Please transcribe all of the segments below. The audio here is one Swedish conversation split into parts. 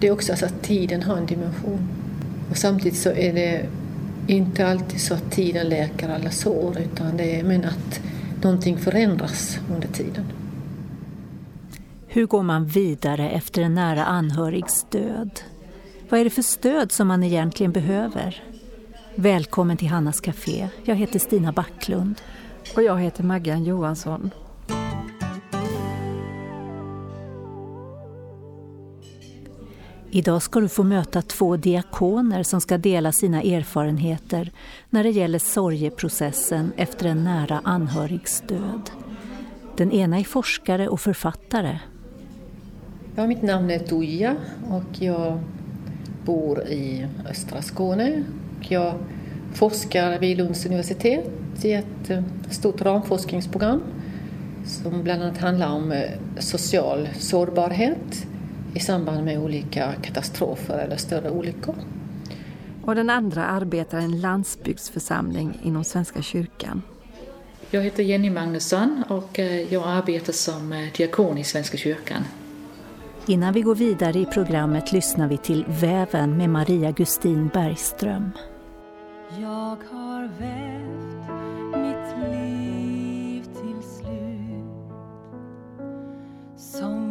det är också så att tiden har en dimension. Och samtidigt så är det inte alltid så att tiden läker alla sår utan det är men att någonting förändras under tiden. Hur går man vidare efter en nära anhörigs död? Vad är det för stöd som man egentligen behöver? Välkommen till Hannas Café. Jag heter Stina Backlund. Och jag heter Maggan Johansson. Idag ska du få möta två diakoner som ska dela sina erfarenheter när det gäller sorgeprocessen efter en nära anhörigs död. Den ena är forskare och författare. Ja, mitt namn är Tuija och jag bor i östra Skåne. Jag forskar vid Lunds universitet i ett eh, stort ramforskningsprogram som bland annat handlar om eh, social sårbarhet i samband med olika katastrofer eller större olyckor. Och den andra arbetar i en landsbygdsförsamling inom Svenska kyrkan. Jag heter Jenny Magnusson och eh, jag arbetar som diakon i Svenska kyrkan. Innan vi går vidare i programmet lyssnar vi till Väven med Maria Gustin Bergström. Jag har vävt mitt liv till slut som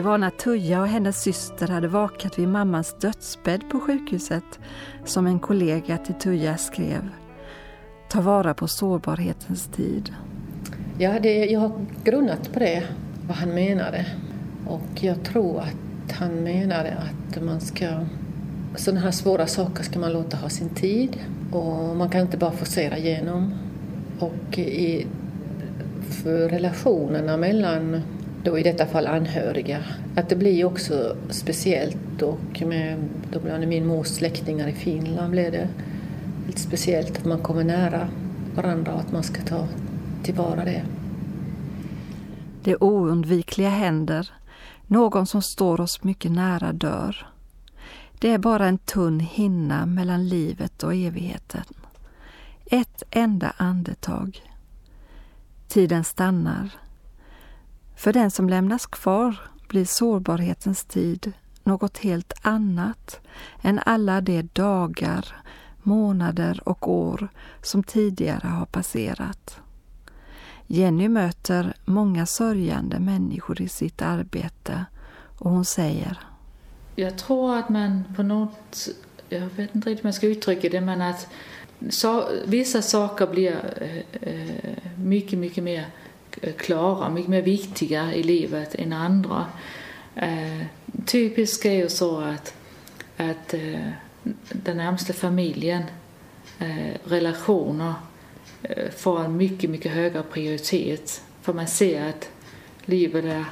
Det var när Tuja och hennes syster hade vakat vid mammans dödsbädd på sjukhuset som en kollega till Tuja skrev Ta vara på sårbarhetens tid. Ja, det, jag har grunnat på det, vad han menade. Och jag tror att han menade att man ska... Sådana här svåra saker ska man låta ha sin tid och man kan inte bara forcera igenom. Och i, för relationerna mellan, då i detta fall anhöriga, att det blir också speciellt och med då bland min mors släktingar i Finland blev det lite speciellt att man kommer nära varandra och att man ska ta tillvara det. Det oundvikliga händer. Någon som står oss mycket nära dör. Det är bara en tunn hinna mellan livet och evigheten. Ett enda andetag. Tiden stannar. För den som lämnas kvar blir sårbarhetens tid något helt annat än alla de dagar, månader och år som tidigare har passerat. Jenny möter många sörjande människor i sitt arbete och hon säger Jag tror att man på något, jag vet inte riktigt hur man ska uttrycka det, men att så, vissa saker blir eh, eh mycket, mycket mer klara, mycket mer viktiga i livet än andra. Eh, typiskt är ju så att, att eh, den närmaste familjen, eh, relationer, eh, får en mycket, mycket högre prioritet. För man ser att livet är,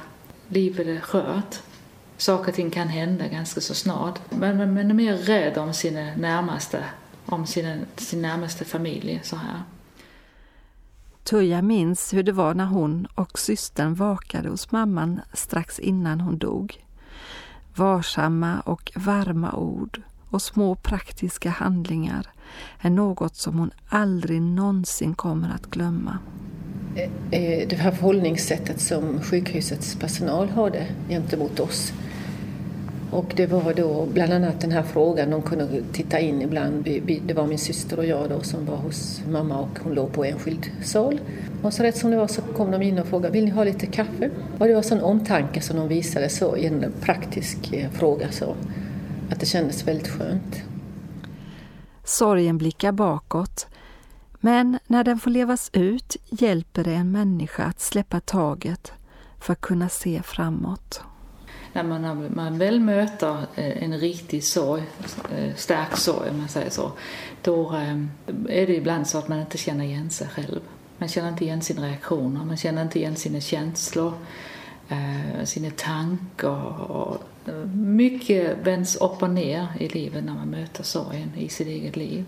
livet är skört. Saker och ting kan hända ganska så snart. Men man, man är mer rädd om sina närmaste, om sina, sin närmaste familj. Så här. Tuija minns hur det var när hon och systern vakade hos mamman strax innan hon dog. Varsamma och varma ord och små praktiska handlingar är något som hon aldrig någonsin kommer att glömma. Eh, eh, det här förhållningssättet som sjukhusets personal hade gentemot oss. Och det var då bland annat den här frågan, de kunde titta in ibland. Det var min syster och jag då som var hos mamma och hon låg på enskild sal. Och så rätt som det var så kom de in och frågade, vill ni ha lite kaffe? Och det var sån omtanke som de visade så i en praktisk eh, fråga så. Att det kändes väldigt skönt. Sorgen blickar bakåt men när den får levas ut hjälper det en människa att släppa taget för att kunna se framåt. När man, man väl möter eh, en riktig sorg, eh, stark sorg om man säger så, då eh, är det ibland så att man inte känner igen sig själv. Man känner inte igen sina reaktioner, man känner inte igen sina känslor, sina tankar. mycket vänds upp och ner i livet när man möter sorgen i sitt eget liv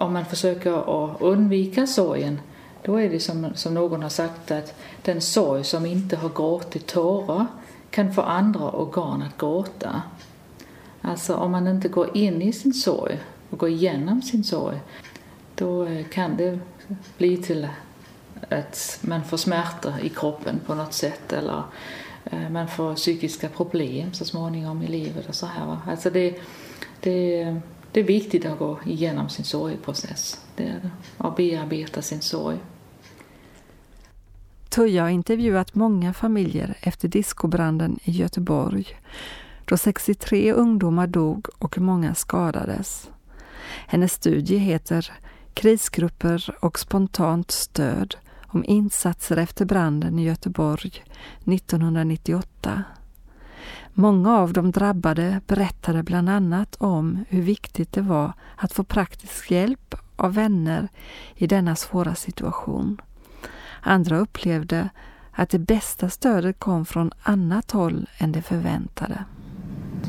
om man försöker att undvika sorgen, då är det som, som någon har sagt att den sorg som inte har gråtit tårar kan få andra organ att gråta. Alltså om man inte går in i sin sorg och går igenom sin sorg, då eh, kan det bli till att man får smärta i kroppen på något sätt eller eh, man får psykiska problem så småningom i livet och så här. Alltså det, det, det är viktigt att gå igenom sin sorgeprocess. Det är det. Och bearbeta sin sorg. Tuija har intervjuat många familjer efter diskobranden i Göteborg då 63 ungdomar dog och många skadades. Hennes studie heter Krisgrupper och spontant stöd om insatser efter branden i Göteborg 1998. Många av de drabbade berättade bland annat om hur viktigt det var att få praktisk hjälp av vänner i denna svåra situation. Andra upplevde att det bästa stödet kom från annat håll än det förväntade.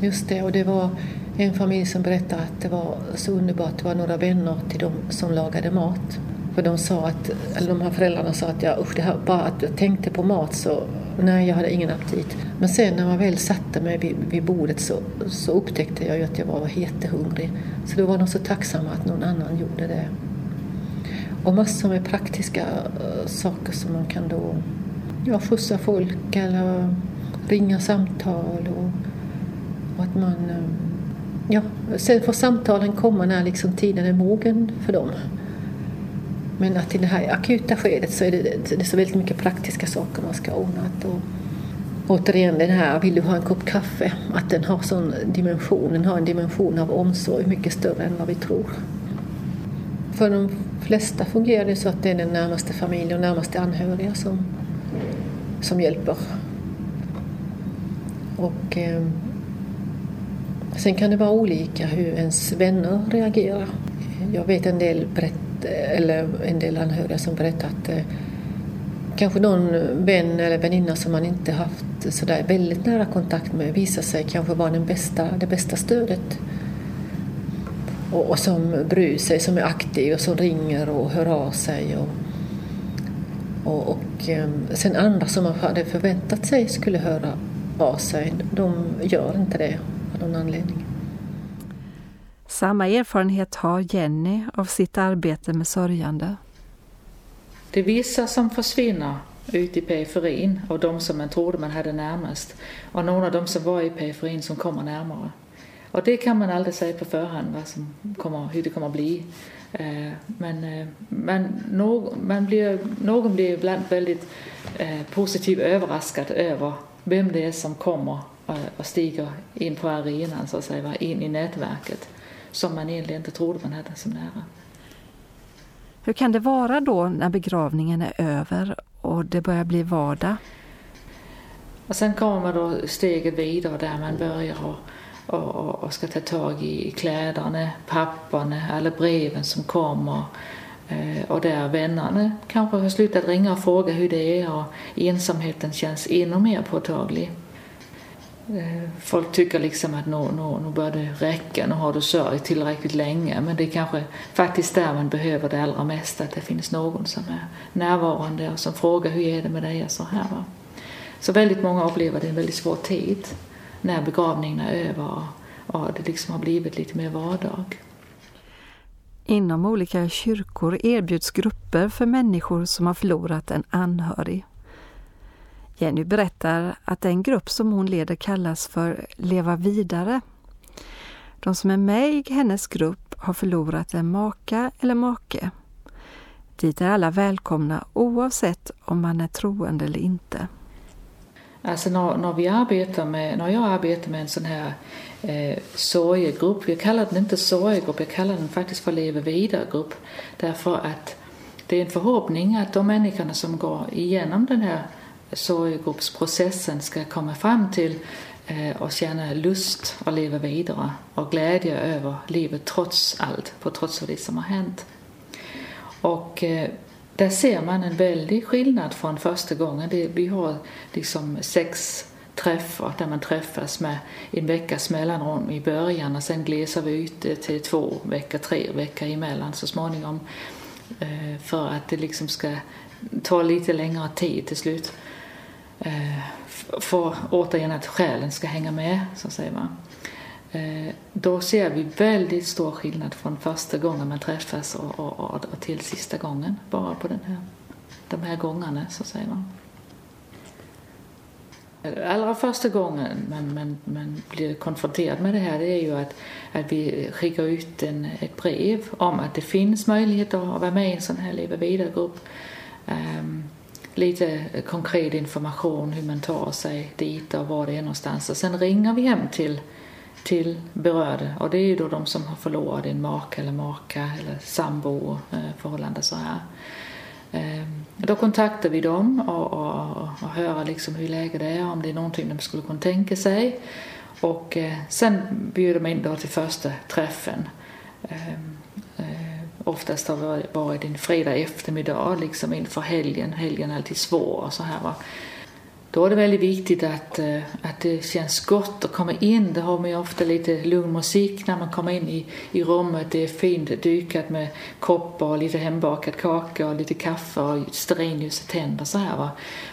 Just det, och det var en familj som berättade att det var så underbart. Det var några vänner till dem som lagade mat. För de sa att, eller de här föräldrarna sa att jag, usch, det här, bara att jag tänkte på mat så Nej, jag hade ingen aptit. Men sen när man väl satte mig vid, vid bordet så, så upptäckte jag ju att jag var jättehungrig. Så då var de så tacksamma att någon annan gjorde det. Och massor med praktiska uh, saker som man kan då ja, skjutsa folk eller ringa samtal och, och att man... Uh, ja, sen får samtalen komma när liksom tiden är mogen för dem. Men att i det här akuta skedet så är det, det är så väldigt mycket praktiska saker man ska ordna. Och, återigen den här, vill du ha en kopp kaffe? Att den har sån dimension, den har en dimension av omsorg mycket större än vad vi tror. För de flesta fungerar det så att det är den närmaste familjen och närmaste anhöriga som, som hjälper. Och eh, sen kan det vara olika hur ens vänner reagerar. Jag vet en del Eh, eller en del anhöriga som berättat att eh, kanske någon vän eller väninna som man inte haft så där väldigt nära kontakt med visar sig kanske vara den bästa, det bästa stödet. Och, och som bryr sig, som är aktiv och som ringer och hör av sig. Och, och, och eh, sen andra som man hade förväntat sig skulle höra av sig, de gör inte det av någon anledning. Samma erfarenhet har Jenny av sitt arbete med sörjande. Det är vissa som försvinner ut i periferin av de som man trodde man hade närmast och några av de som var i periferin som kommer närmare. Och det kan man aldrig säga på förhand vad som kommer, hur det kommer att bli. Eh, men, eh, men någon, man blir, någon blir ibland väldigt eh, positivt överraskad över vem det är som kommer och stiger in på arenan, så att säga, in i nätverket som man egentligen inte trodde man hade så nära. Hur kan det vara då när begravningen är över och det börjar bli vardag? Och sen kommer då steget vidare där man börjar och, och, och ska ta tag i kläderna, papperna, alla breven som kommer eh, och där vännerna kanske har slutat ringa och fråga hur det är och ensamheten känns ännu mer påtaglig. Eh, folk tycker liksom att nu, nu, nu bör det räcka, nu har du sörjt tillräckligt länge. Men det är kanske faktiskt där man behöver det allra mest, att det finns någon som är närvarande och som frågar hur är det med dig och så här. Va? Så väldigt många upplever det en väldigt svår tid när begravningen är över och det liksom har blivit lite mer vardag. Inom olika kyrkor erbjuds grupper för människor som har förlorat en anhörig. Jenny berättar att den grupp som hon leder kallas för Leva vidare. De som är med i hennes grupp har förlorat en maka eller make. Dit är alla välkomna oavsett om man är troende eller inte. Alltså när, när, vi arbetar med, när jag arbetar med en sån här eh, sorgegrupp, jag kallar den inte sorgegrupp, jag kallar den faktiskt för leva vidare-grupp. Därför att det är en förhoppning att de människorna som går igenom den här Sorggruppsprocessen ska komma fram till eh, och känna lust att leva vidare och glädje över livet trots allt, på trots av det som har hänt. Och eh, där ser man en väldig skillnad från första gången. Det, vi har liksom sex träffar där man träffas med en veckas mellanrum i början och sen glesar vi ut det till två veckor, tre veckor emellan så småningom. Eh, för att det liksom ska ta lite längre tid till slut. Eh, för återigen att själen ska hänga med, så säger man. Eh, då ser vi väldigt stor skillnad från första gången man träffas och, och, och till sista gången. Bara på den här, de här gångarna, så säger man. Allra första gången man, man, man blir konfronterad med det här det är ju att, att vi skickar ut en, ett brev om att det finns möjlighet att vara med i en sån här Leva vidare-grupp. Um, lite eh, konkret information hur man tar sig dit och var det är någonstans. Och sen ringer vi hem till till berörda och det är ju då de som har förlorat en make eller maka eller sambo eh, förhållande så här. Ehm, då kontaktar vi dem och, och, och hör liksom hur läget är, om det är någonting de skulle kunna tänka sig. Och eh, sen bjuder man in då till första träffen. Ehm, Oftast har det varit en fredag eftermiddag liksom inför helgen. Helgen är alltid svår och så här. Va? Då är det väldigt viktigt att, eh, att det känns gott att komma in. Det har man ju ofta lite lugn musik när man kommer in i, i rummet. Det är fint dukat med koppar och lite hembakad kaka och lite kaffe och stearinljus och tänder så här. Va?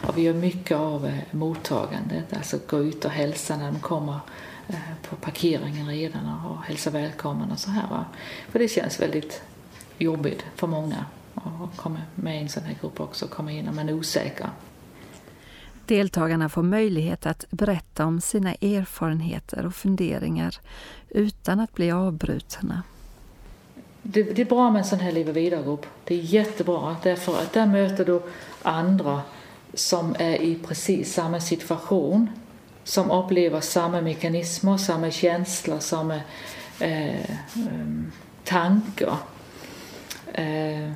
Och vi gör mycket av eh, mottagandet, alltså gå ut och hälsa när de kommer eh, på parkeringen redan och hälsa välkommen och så här. Va? För det känns väldigt jobbigt för många att komma med i en sån här grupp också, komma in när man är osäker. Deltagarna får möjlighet att berätta om sina erfarenheter och funderingar utan att bli avbrutna. Det, det är bra med en sån här Leva vidare-grupp. Det är jättebra därför att där möter du andra som är i precis samma situation, som upplever samma mekanismer, samma känslor, samma eh, um, tankar. Eh,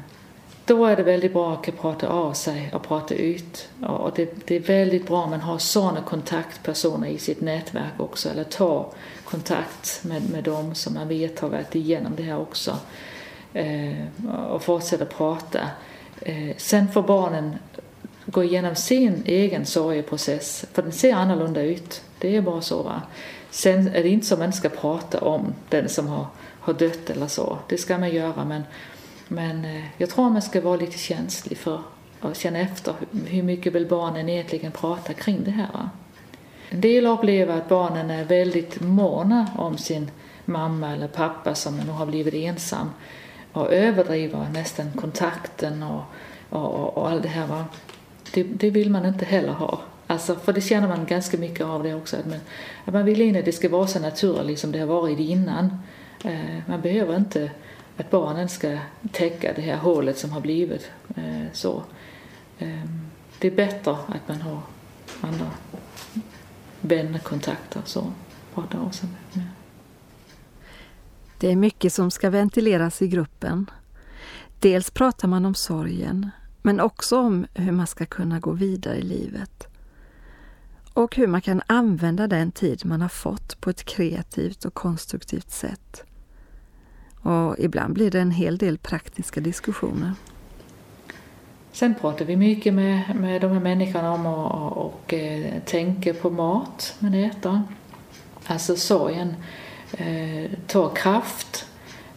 då är det väldigt bra att prata av sig och prata ut. Och det, det är väldigt bra om man har sådana kontaktpersoner i sitt nätverk också, eller ta kontakt med, med dem som man vet har varit igenom det här också. Eh, och fortsätta prata. Eh, sen får barnen gå igenom sin egen sorgeprocess, för den ser annorlunda ut. Det är bara så. Va? Sen är det inte så att man ska prata om den som har, har dött eller så. Det ska man göra, men men eh, jag tror man ska vara lite känslig för att känna efter hur mycket vill barnen egentligen prata kring det här. En del upplever att barnen är väldigt måna om sin mamma eller pappa som nu har blivit ensam och överdriver nästan kontakten och, och, och, och allt det här. Va? Det, det, vill man inte heller ha. Alltså, för det känner man ganska mycket av det också. Att man, att man vill in att det ska vara så naturligt som det har varit innan. Eh, man behöver inte att barnen ska täcka det här hålet som har blivit eh, så. Eh, det är bättre att man har andra vännerkontakter så. Prata av sig med. Det är mycket som ska ventileras i gruppen. Dels pratar man om sorgen, men också om hur man ska kunna gå vidare i livet. Och hur man kan använda den tid man har fått på ett kreativt och konstruktivt sätt. Och ibland blir det en hel del praktiska diskussioner. Sen pratar vi mycket med, med de här människorna om att och, och, eh, tänka på mat man äter. Alltså sorgen eh, tar kraft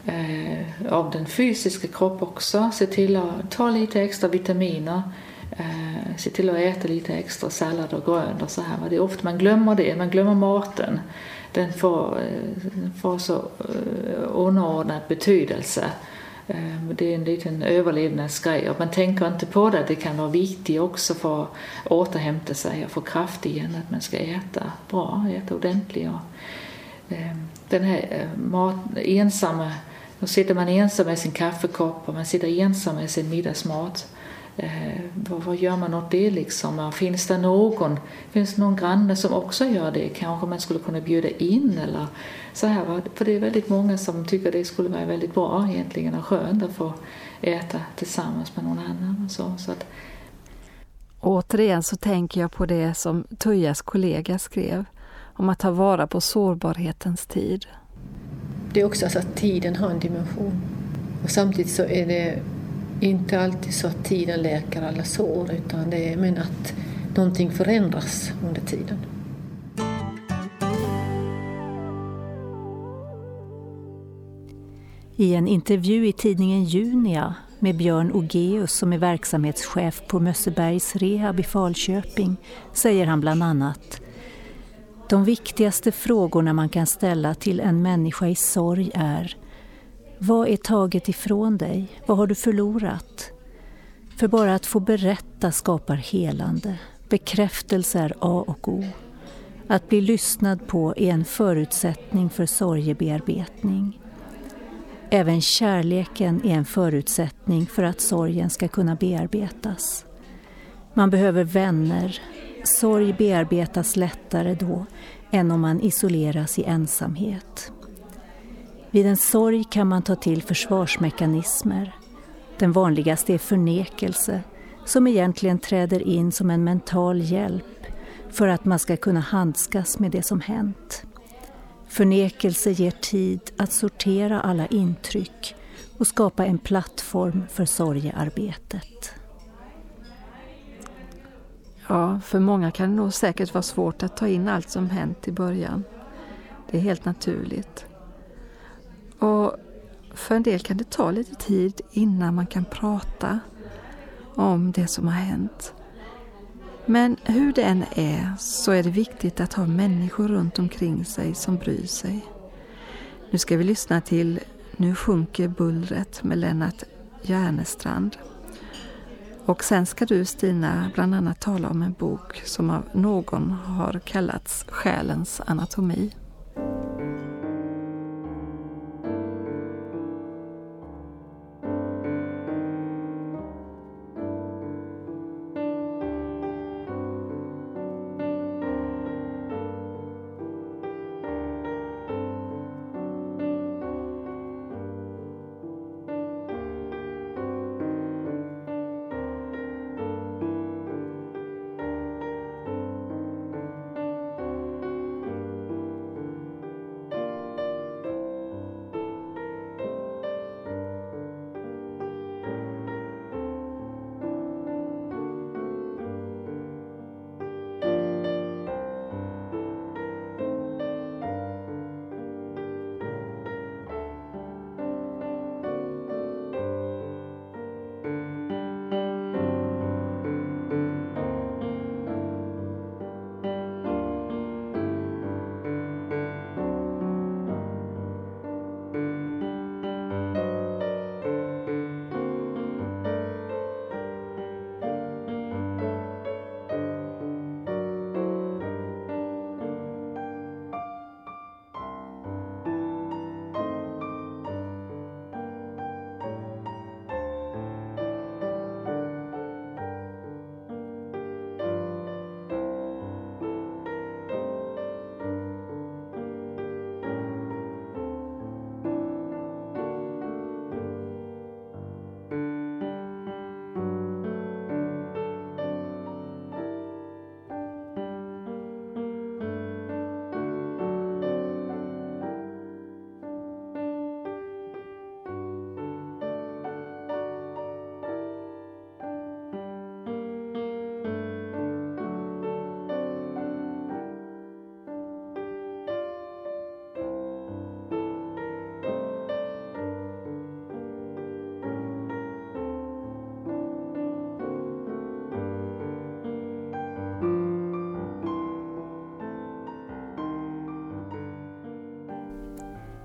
eh, av den fysiska kroppen också. Se till att ta lite extra vitaminer Eh, se till att äta lite extra sallad och grönt och så här. Det är ofta man glömmer det, man glömmer maten. Den får, eh, får så eh, underordnad betydelse. Eh, det är en liten överlevnadsgrej och man tänker inte på det. Det kan vara viktigt också för att återhämta sig och få kraft igen att man ska äta bra, äta ordentligt. Den här mat, ensamma, då sitter man ensam med sin kaffekopp och man sitter ensam med sin middagsmat. Eh, vad, vad gör man åt det liksom? Finns det någon, finns det någon granne som också gör det? Kanske man skulle kunna bjuda in eller så här. va? För det är väldigt många som tycker det skulle vara väldigt bra egentligen och skönt att få äta tillsammans med någon annan och så. så att, Återigen så tänker jag på det som Tujas kollega skrev om att ta vara på sårbarhetens tid. Det är också så att tiden har en dimension. Och samtidigt så är det inte alltid så att tiden läker alla sår utan det är men att någonting förändras under tiden. I en intervju i tidningen Junia med Björn Ogeus som är verksamhetschef på Mössebergs rehab i Falköping säger han bland annat De viktigaste frågorna man kan ställa till en människa i sorg är vad är taget ifrån dig? Vad har du förlorat? För bara att få berätta skapar helande. Bekräftelse är A och O. Att bli lyssnad på är en förutsättning för sorgebearbetning. Även kärleken är en förutsättning för att sorgen ska kunna bearbetas. Man behöver vänner. Sorg bearbetas lättare då än om man isoleras i ensamhet. Vid en sorg kan man ta till försvarsmekanismer. Den vanligaste är förnekelse, som egentligen träder in som en mental hjälp för att man ska kunna handskas med det som hänt. Förnekelse ger tid att sortera alla intryck och skapa en plattform för sorgearbetet. Ja, för många kan det nog säkert vara svårt att ta in allt som hänt i början. Det är helt naturligt. Och för en del kan det ta lite tid innan man kan prata om det som har hänt. Men hur det än är så är det viktigt att ha människor runt omkring sig som bryr sig. Nu ska vi lyssna till Nu sjunker bullret med Lennart Järnestrand. Och sen ska du Stina bland annat tala om en bok som av någon har kallats Själens anatomi.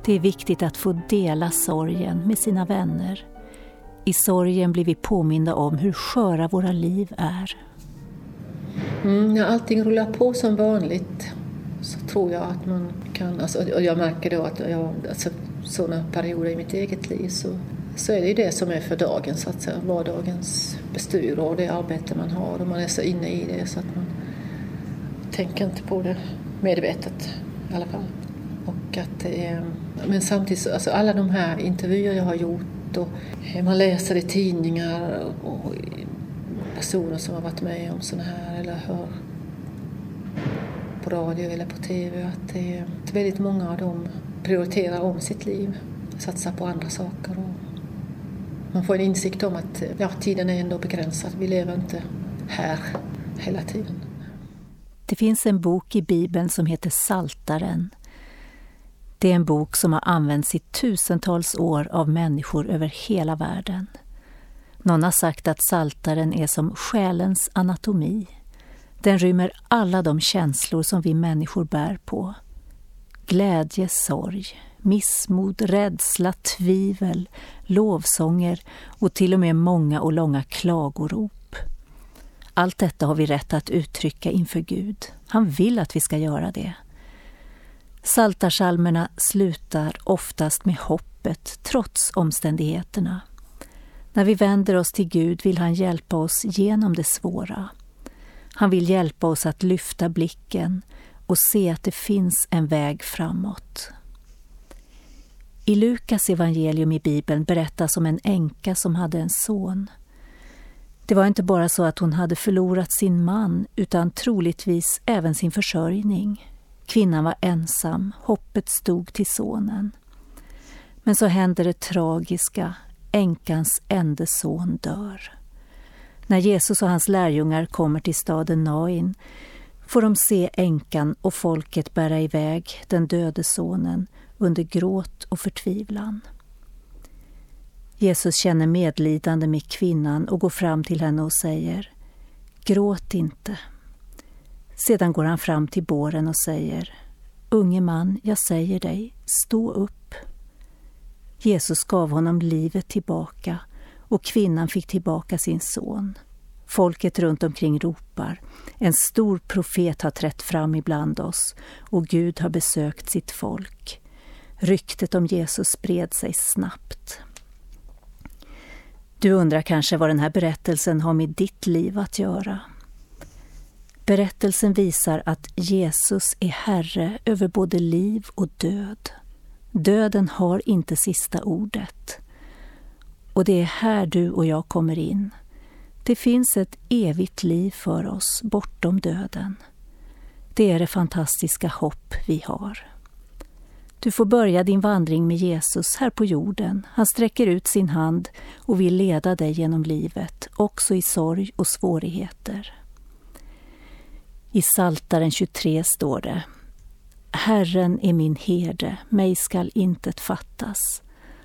Det är viktigt att få dela sorgen med sina vänner. I sorgen blir vi påminda om hur sköra våra liv är. Mm, när allting rullar på som vanligt så tror jag att man kan, alltså, och jag märker då att jag, alltså, sådana perioder i mitt eget liv så, så är det ju det som är för dagen, så att säga, vardagens bestyr och det arbete man har och man är så inne i det så att man tänker inte på det medvetet i alla fall. Och att det är, men samtidigt, alltså alla de här intervjuer jag har gjort och eh, man läser i tidningar och personer som har varit med om sådana här eller hör på radio eller på TV att det är väldigt många av dem prioriterar om sitt liv, satsar på andra saker. Och man får en insikt om att ja, tiden är ändå begränsad, vi lever inte här hela tiden. Det finns en bok i Bibeln som heter Saltaren. Det är en bok som har använts i tusentals år av människor över hela världen. Någon har sagt att Saltaren är som själens anatomi. Den rymmer alla de känslor som vi människor bär på. Glädje, sorg, missmod, rädsla, tvivel, lovsånger och till och med många och långa klagorop. Allt detta har vi rätt att uttrycka inför Gud. Han vill att vi ska göra det. Saltarsalmerna slutar oftast med hoppet trots omständigheterna. När vi vänder oss till Gud vill han hjälpa oss genom det svåra. Han vill hjälpa oss att lyfta blicken och se att det finns en väg framåt. I Lukas evangelium i Bibeln berättas om en änka som hade en son. Det var inte bara så att hon hade förlorat sin man utan troligtvis även sin försörjning. Kvinnan var ensam, hoppet stod till sonen. Men så händer det tragiska, änkans enda son dör. När Jesus och hans lärjungar kommer till staden Nain får de se änkan och folket bära iväg den döde sonen under gråt och förtvivlan. Jesus känner medlidande med kvinnan och går fram till henne och säger Gråt inte. Sedan går han fram till båren och säger Unge man, jag säger dig, stå upp. Jesus gav honom livet tillbaka och kvinnan fick tillbaka sin son. Folket runt omkring ropar En stor profet har trätt fram ibland oss och Gud har besökt sitt folk. Ryktet om Jesus spred sig snabbt. Du undrar kanske vad den här berättelsen har med ditt liv att göra. Berättelsen visar att Jesus är Herre över både liv och död. Döden har inte sista ordet. Och det är här du och jag kommer in. Det finns ett evigt liv för oss bortom döden. Det är det fantastiska hopp vi har. Du får börja din vandring med Jesus här på jorden. Han sträcker ut sin hand och vill leda dig genom livet, också i sorg och svårigheter. I Saltaren 23 står det Herren är min herde, mig skall intet fattas.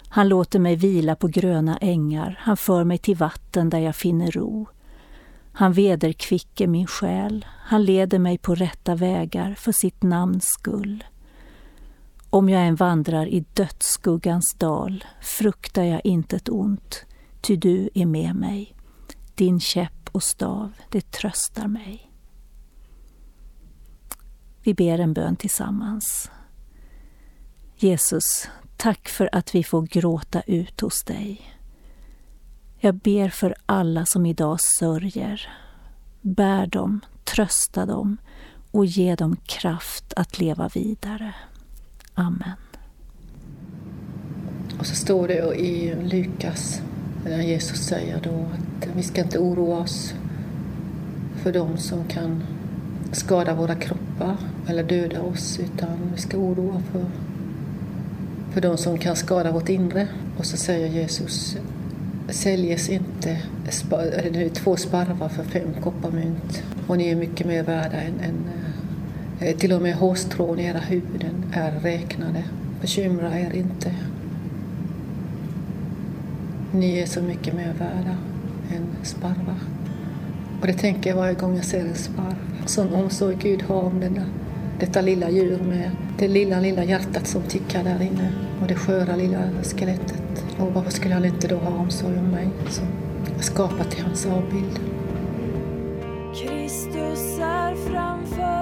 Han låter mig vila på gröna ängar, han för mig till vatten där jag finner ro. Han vederkvicker min själ, han leder mig på rätta vägar för sitt namns skull. Om jag än vandrar i dödsskuggans dal fruktar jag intet ont, ty du är med mig. Din käpp och stav, det tröstar mig. Vi ber en bön tillsammans. Jesus, tack för att vi får gråta ut hos dig. Jag ber för alla som idag sörjer. Bär dem, trösta dem och ge dem kraft att leva vidare. Amen. Och så står det i Lukas, när Jesus säger då att vi ska inte oroa oss för dem som kan skada våra kroppar eller döda oss, utan vi ska oroa för, för de som kan skada vårt inre. Och så säger Jesus, säljes inte spa- nu, två sparvar för fem kopparmynt och ni är mycket mer värda än, än eh, till och med hårstrån i era huvuden är räknade. Bekymra er inte. Ni är så mycket mer värda än sparvar. Och det tänker jag varje gång jag ser en sparv. Sån omsorg Gud har om denna, detta lilla djur med det lilla, lilla hjärtat som tickar där inne och det sköra lilla skelettet. Och varför skulle han inte då ha omsorg om mig som är skapad till hans avbild? Kristus är framför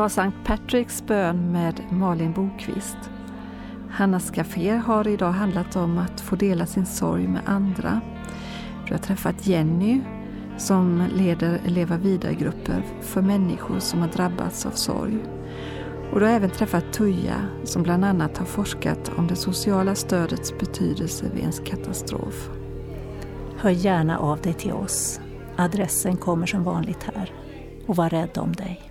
var Sankt Patricks bön med Malin Bokvist. Hannas Café har idag handlat om att få dela sin sorg med andra. Du har träffat Jenny som leder Leva vidare-grupper för människor som har drabbats av sorg. Och du har även träffat Tuija som bland annat har forskat om det sociala stödets betydelse vid en katastrof. Hör gärna av dig till oss. Adressen kommer som vanligt här. Och var rädd om dig.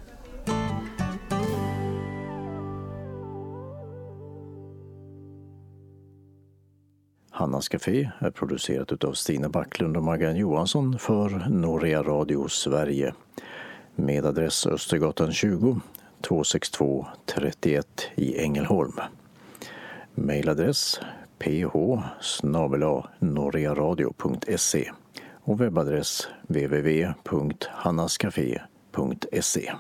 Hannas Café är producerat av Stina Backlund och Maggan Johansson för Norea Radio Sverige med adress Östergatan 20 262 31 i Ängelholm. Mailadress ph och webbadress www.hannascafé.se